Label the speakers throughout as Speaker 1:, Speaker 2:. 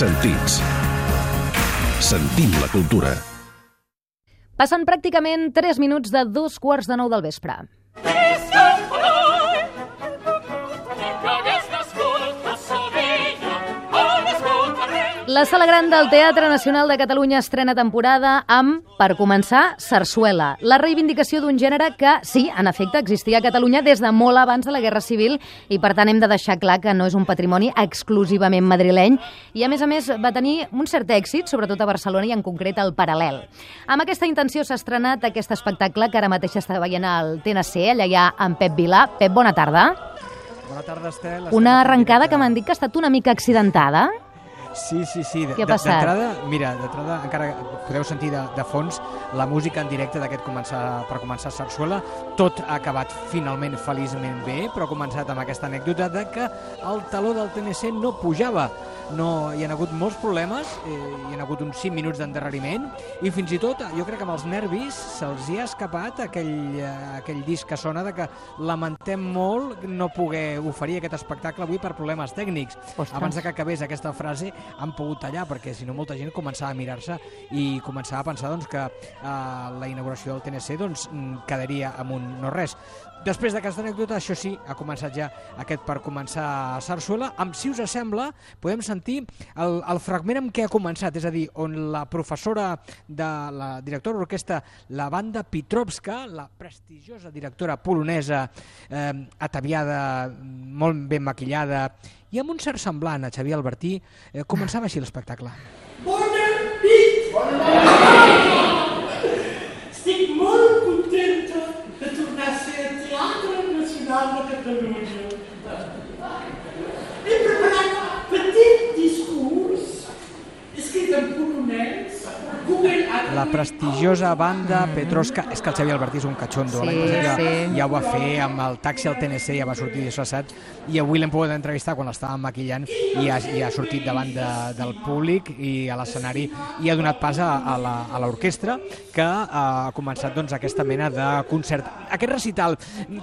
Speaker 1: Sentits. Sentim la cultura.
Speaker 2: Passen pràcticament 3 minuts de dos quarts de nou del vespre. La Sala Gran del Teatre Nacional de Catalunya estrena temporada amb, per començar, Sarsuela, la reivindicació d'un gènere que, sí, en efecte, existia a Catalunya des de molt abans de la Guerra Civil i, per tant, hem de deixar clar que no és un patrimoni exclusivament madrileny i, a més a més, va tenir un cert èxit, sobretot a Barcelona i en concret al Paral·lel. Amb aquesta intenció s'ha estrenat aquest espectacle que ara mateix està veient al TNC, allà hi ha en Pep Vilà. Pep, bona tarda.
Speaker 3: Bona tarda, Estel.
Speaker 2: Una arrencada que m'han dit que ha estat una mica accidentada.
Speaker 3: Sí, sí, sí.
Speaker 2: Què ha passat?
Speaker 3: D'entrada, mira, d'entrada encara podeu sentir de, de fons la música en directe d'aquest començar, per començar Sarsuela. Tot ha acabat finalment feliçment bé, però ha començat amb aquesta anècdota de que el taló del TNC no pujava. No, hi ha hagut molts problemes, eh, hi ha hagut uns 5 minuts d'endarreriment i fins i tot jo crec que amb els nervis se'ls hi ha escapat aquell, eh, aquell disc que sona de que lamentem molt no poder oferir aquest espectacle avui per problemes tècnics.
Speaker 2: Ostres.
Speaker 3: Abans de que acabés aquesta frase han pogut tallar perquè si no molta gent començava a mirar-se i començava a pensar doncs, que eh, la inauguració del TNC doncs, mm, quedaria amb un no res. Després d'aquesta anècdota, això sí, ha començat ja aquest per començar a Sarsuela, amb, si us sembla, podem sentir el, el fragment amb què ha començat, és a dir, on la professora de la directora d'orquestra, la banda Pitrovska, la prestigiosa directora polonesa, eh, ataviada, molt ben maquillada, i amb un cert semblant a Xavier Albertí, eh, començava així l'espectacle.
Speaker 4: Bona nit! Estic molt contenta de tornar a ser al Teatre Nacional de
Speaker 3: La prestigiosa banda Petrovska, és que el Xavier Albertí és un catxondo,
Speaker 2: Sí,
Speaker 3: l'any passat ja,
Speaker 2: sí.
Speaker 3: ja ho va fer amb el taxi al TNC, ja va sortir disfressat, i avui l'hem pogut entrevistar quan l'estàvem maquillant i ha, i ha sortit davant de, del públic i a l'escenari i ha donat pas a, a a l'orquestra que ha començat doncs, aquesta mena de concert. Aquest recital,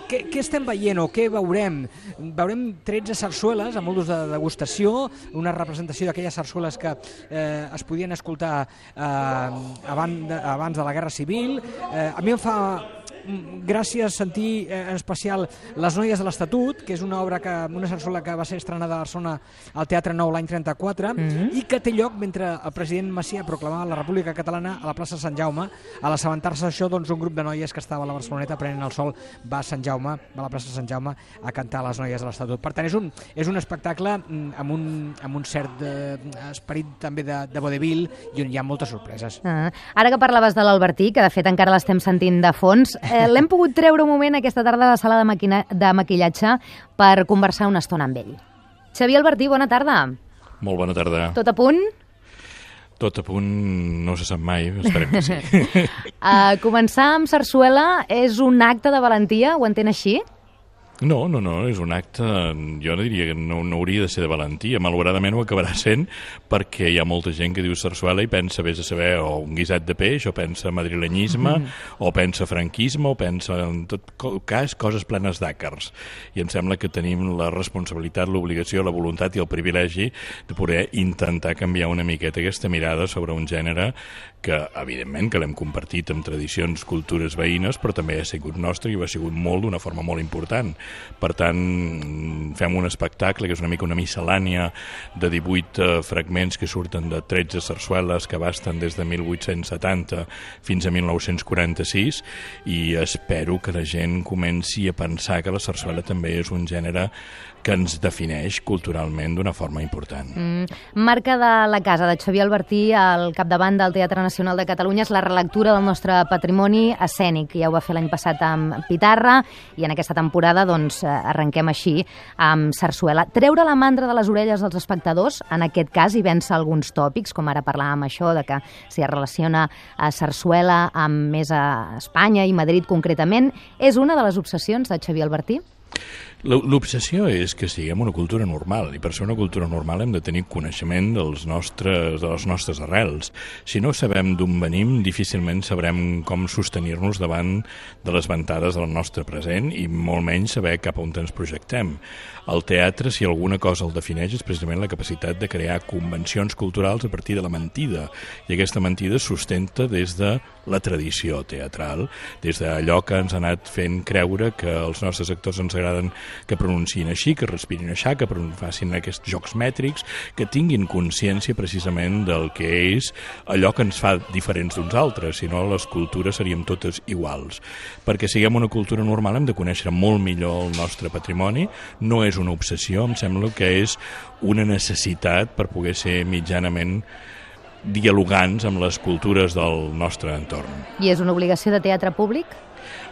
Speaker 3: què, què estem veient o què veurem? Veurem 13 sarsueles amb molts de degustació, una representació d'aquelles sarsueles que eh, es podien escoltar eh, abans, abans de la Guerra Civil. Eh, a mi em fa mm, gràcies sentir eh, en especial Les noies de l'Estatut, que és una obra que una sarsuela que va ser estrenada a Barcelona al Teatre Nou l'any 34 i que té lloc mentre el president Macià proclamava la República Catalana a la plaça Sant Jaume. A l'assabentar-se d'això, doncs, un grup de noies que estava a la Barceloneta prenent el sol va a Sant Jaume, va a la plaça Sant Jaume a cantar Les noies de l'Estatut. Per tant, és un, és un espectacle mm, amb un, amb un cert eh, esperit també de, de vodevil i on hi ha moltes sorpreses.
Speaker 2: Ah, ara que parlaves de l'Albertí, que de fet encara l'estem sentint de fons, eh, l'hem pogut treure un moment aquesta tarda a la sala de, maquina de maquillatge per conversar una estona amb ell. Xavier Albertí, bona tarda.
Speaker 5: Molt bona tarda.
Speaker 2: Tot a punt?
Speaker 5: Tot a punt no se sap mai, esperem que sí.
Speaker 2: Uh, començar amb sarsuela és un acte de valentia, ho entén així?
Speaker 5: No, no, no, és un acte, jo no diria que no, no hauria de ser de valentia, malauradament ho acabarà sent perquè hi ha molta gent que diu sarsuela i pensa, vés a saber, o un guisat de peix, o pensa madrilenyisme, mm. o pensa franquisme, o pensa en tot cas coses plenes d'àcars. I em sembla que tenim la responsabilitat, l'obligació, la voluntat i el privilegi de poder intentar canviar una miqueta aquesta mirada sobre un gènere que, evidentment, que l'hem compartit amb tradicions, cultures veïnes, però també ha sigut nostre i ho ha sigut molt d'una forma molt important. Per tant, fem un espectacle que és una mica una miscel·lània de 18 eh, fragments que surten de 13 sarsueles que basten des de 1870 fins a 1946 i espero que la gent comenci a pensar que la sarsuela també és un gènere que ens defineix culturalment d'una forma important.
Speaker 2: Mm, marca de la casa de Xavier Albertí al capdavant del Teatre Nacional de Catalunya és la relectura del nostre patrimoni escènic. Ja ho va fer l'any passat amb Pitarra i en aquesta temporada doncs, eh, arrenquem així amb Sarsuela. Treure la mandra de les orelles dels espectadors, en aquest cas, i vèncer alguns tòpics, com ara parlàvem això, de que si es relaciona a Sarsuela amb més a Espanya i Madrid concretament, és una de les obsessions de Xavier Albertí?
Speaker 5: L'obsessió és que siguem una cultura normal i per ser una cultura normal hem de tenir coneixement dels nostres, de les nostres arrels. Si no sabem d'on venim, difícilment sabrem com sostenir-nos davant de les ventades del nostre present i molt menys saber cap a on ens projectem. El teatre, si alguna cosa el defineix, és precisament la capacitat de crear convencions culturals a partir de la mentida. I aquesta mentida sustenta des de la tradició teatral, des d'allò que ens ha anat fent creure que els nostres actors ens agraden que pronunciïn així, que respirin així, que facin aquests jocs mètrics, que tinguin consciència precisament del que és allò que ens fa diferents d'uns altres, si no les cultures seríem totes iguals. Perquè siguem una cultura normal hem de conèixer molt millor el nostre patrimoni, no és una obsessió, em sembla que és una necessitat per poder ser mitjanament dialogants amb les cultures del nostre entorn.
Speaker 2: I és una obligació de teatre públic?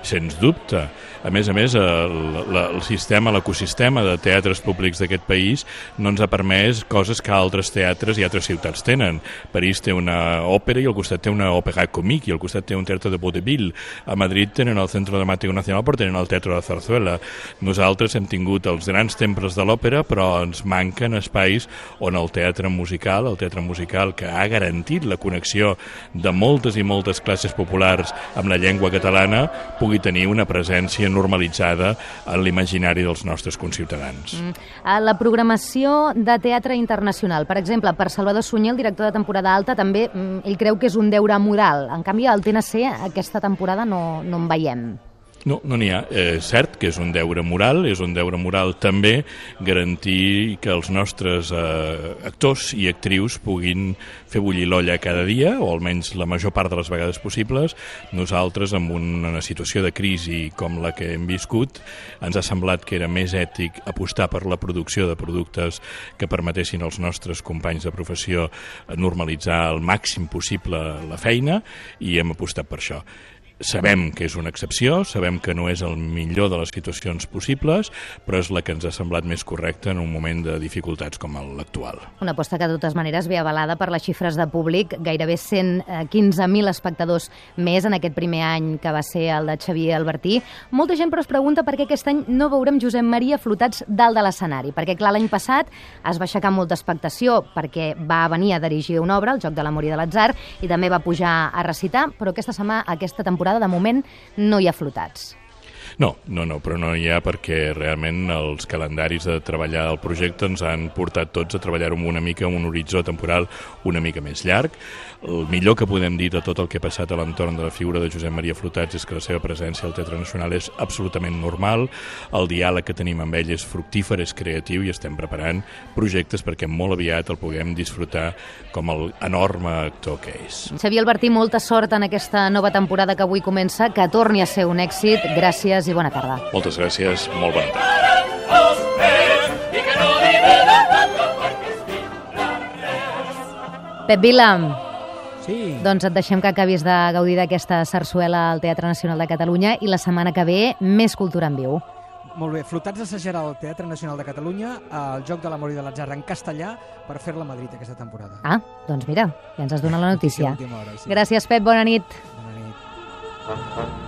Speaker 5: Sens dubte. A més a més, el, la, el sistema, l'ecosistema de teatres públics d'aquest país no ens ha permès coses que altres teatres i altres ciutats tenen. París té una òpera i al costat té una òpera comique i al costat té un teatre de vaudeville. A Madrid tenen el Centre Dramàtic Nacional però tenen el Teatre de Zarzuela. Nosaltres hem tingut els grans temples de l'òpera però ens manquen espais on el teatre musical, el teatre musical que ha garantit la connexió de moltes i moltes classes populars amb la llengua catalana pugui tenir una presència normalitzada en l'imaginari dels nostres conciutadans. Mm.
Speaker 2: A la programació de teatre internacional, per exemple, per Salvador Sunyer, el director de temporada alta, també mm, ell creu que és un deure moral. En canvi, al TNC aquesta temporada no, no en veiem.
Speaker 5: No, no n'hi ha. És cert que és un deure moral, és un deure moral també garantir que els nostres eh, actors i actrius puguin fer bullir l'olla cada dia, o almenys la major part de les vegades possibles. Nosaltres, amb una situació de crisi com la que hem viscut, ens ha semblat que era més ètic apostar per la producció de productes que permetessin als nostres companys de professió normalitzar al màxim possible la feina i hem apostat per això. Sabem que és una excepció, sabem que no és el millor de les situacions possibles, però és la que ens ha semblat més correcta en un moment de dificultats com l'actual.
Speaker 2: Una aposta que de totes maneres ve avalada per les xifres de públic, gairebé 115.000 espectadors més en aquest primer any que va ser el de Xavier Albertí. Molta gent però es pregunta per què aquest any no veurem Josep Maria flotats dalt de l'escenari, perquè clar, l'any passat es va aixecar molta expectació perquè va venir a dirigir una obra, el Joc de l'Amor i de l'Atzar, i també va pujar a recitar, però aquesta setmana, aquesta temporada temporada, de moment, no hi ha flotats.
Speaker 5: No, no, no, però no hi ha perquè realment els calendaris de treballar el projecte ens han portat tots a treballar amb una mica amb un horitzó temporal una mica més llarg. El millor que podem dir de tot el que ha passat a l'entorn de la figura de Josep Maria Flotats és que la seva presència al Teatre Nacional és absolutament normal, el diàleg que tenim amb ell és fructífer, és creatiu i estem preparant projectes perquè molt aviat el puguem disfrutar com el enorme actor que és.
Speaker 2: Xavier Albertí, molta sort en aquesta nova temporada que avui comença, que torni a ser un èxit. Gràcies i bona tarda.
Speaker 5: Moltes gràcies, molt bona tarda.
Speaker 2: Pep Vila,
Speaker 3: Sí.
Speaker 2: doncs et deixem que acabis de gaudir d'aquesta sarsuela al Teatre Nacional de Catalunya i la setmana que ve més cultura en viu.
Speaker 3: Molt bé, Flotats assajarà al Teatre Nacional de Catalunya el Joc de l'Amor i de l'Atzar en castellà per fer-la a Madrid aquesta temporada.
Speaker 2: Ah, doncs mira, ja ens has donat la notícia.
Speaker 3: Sí, hora, sí.
Speaker 2: Gràcies, Pep, bona nit.
Speaker 3: Bona nit.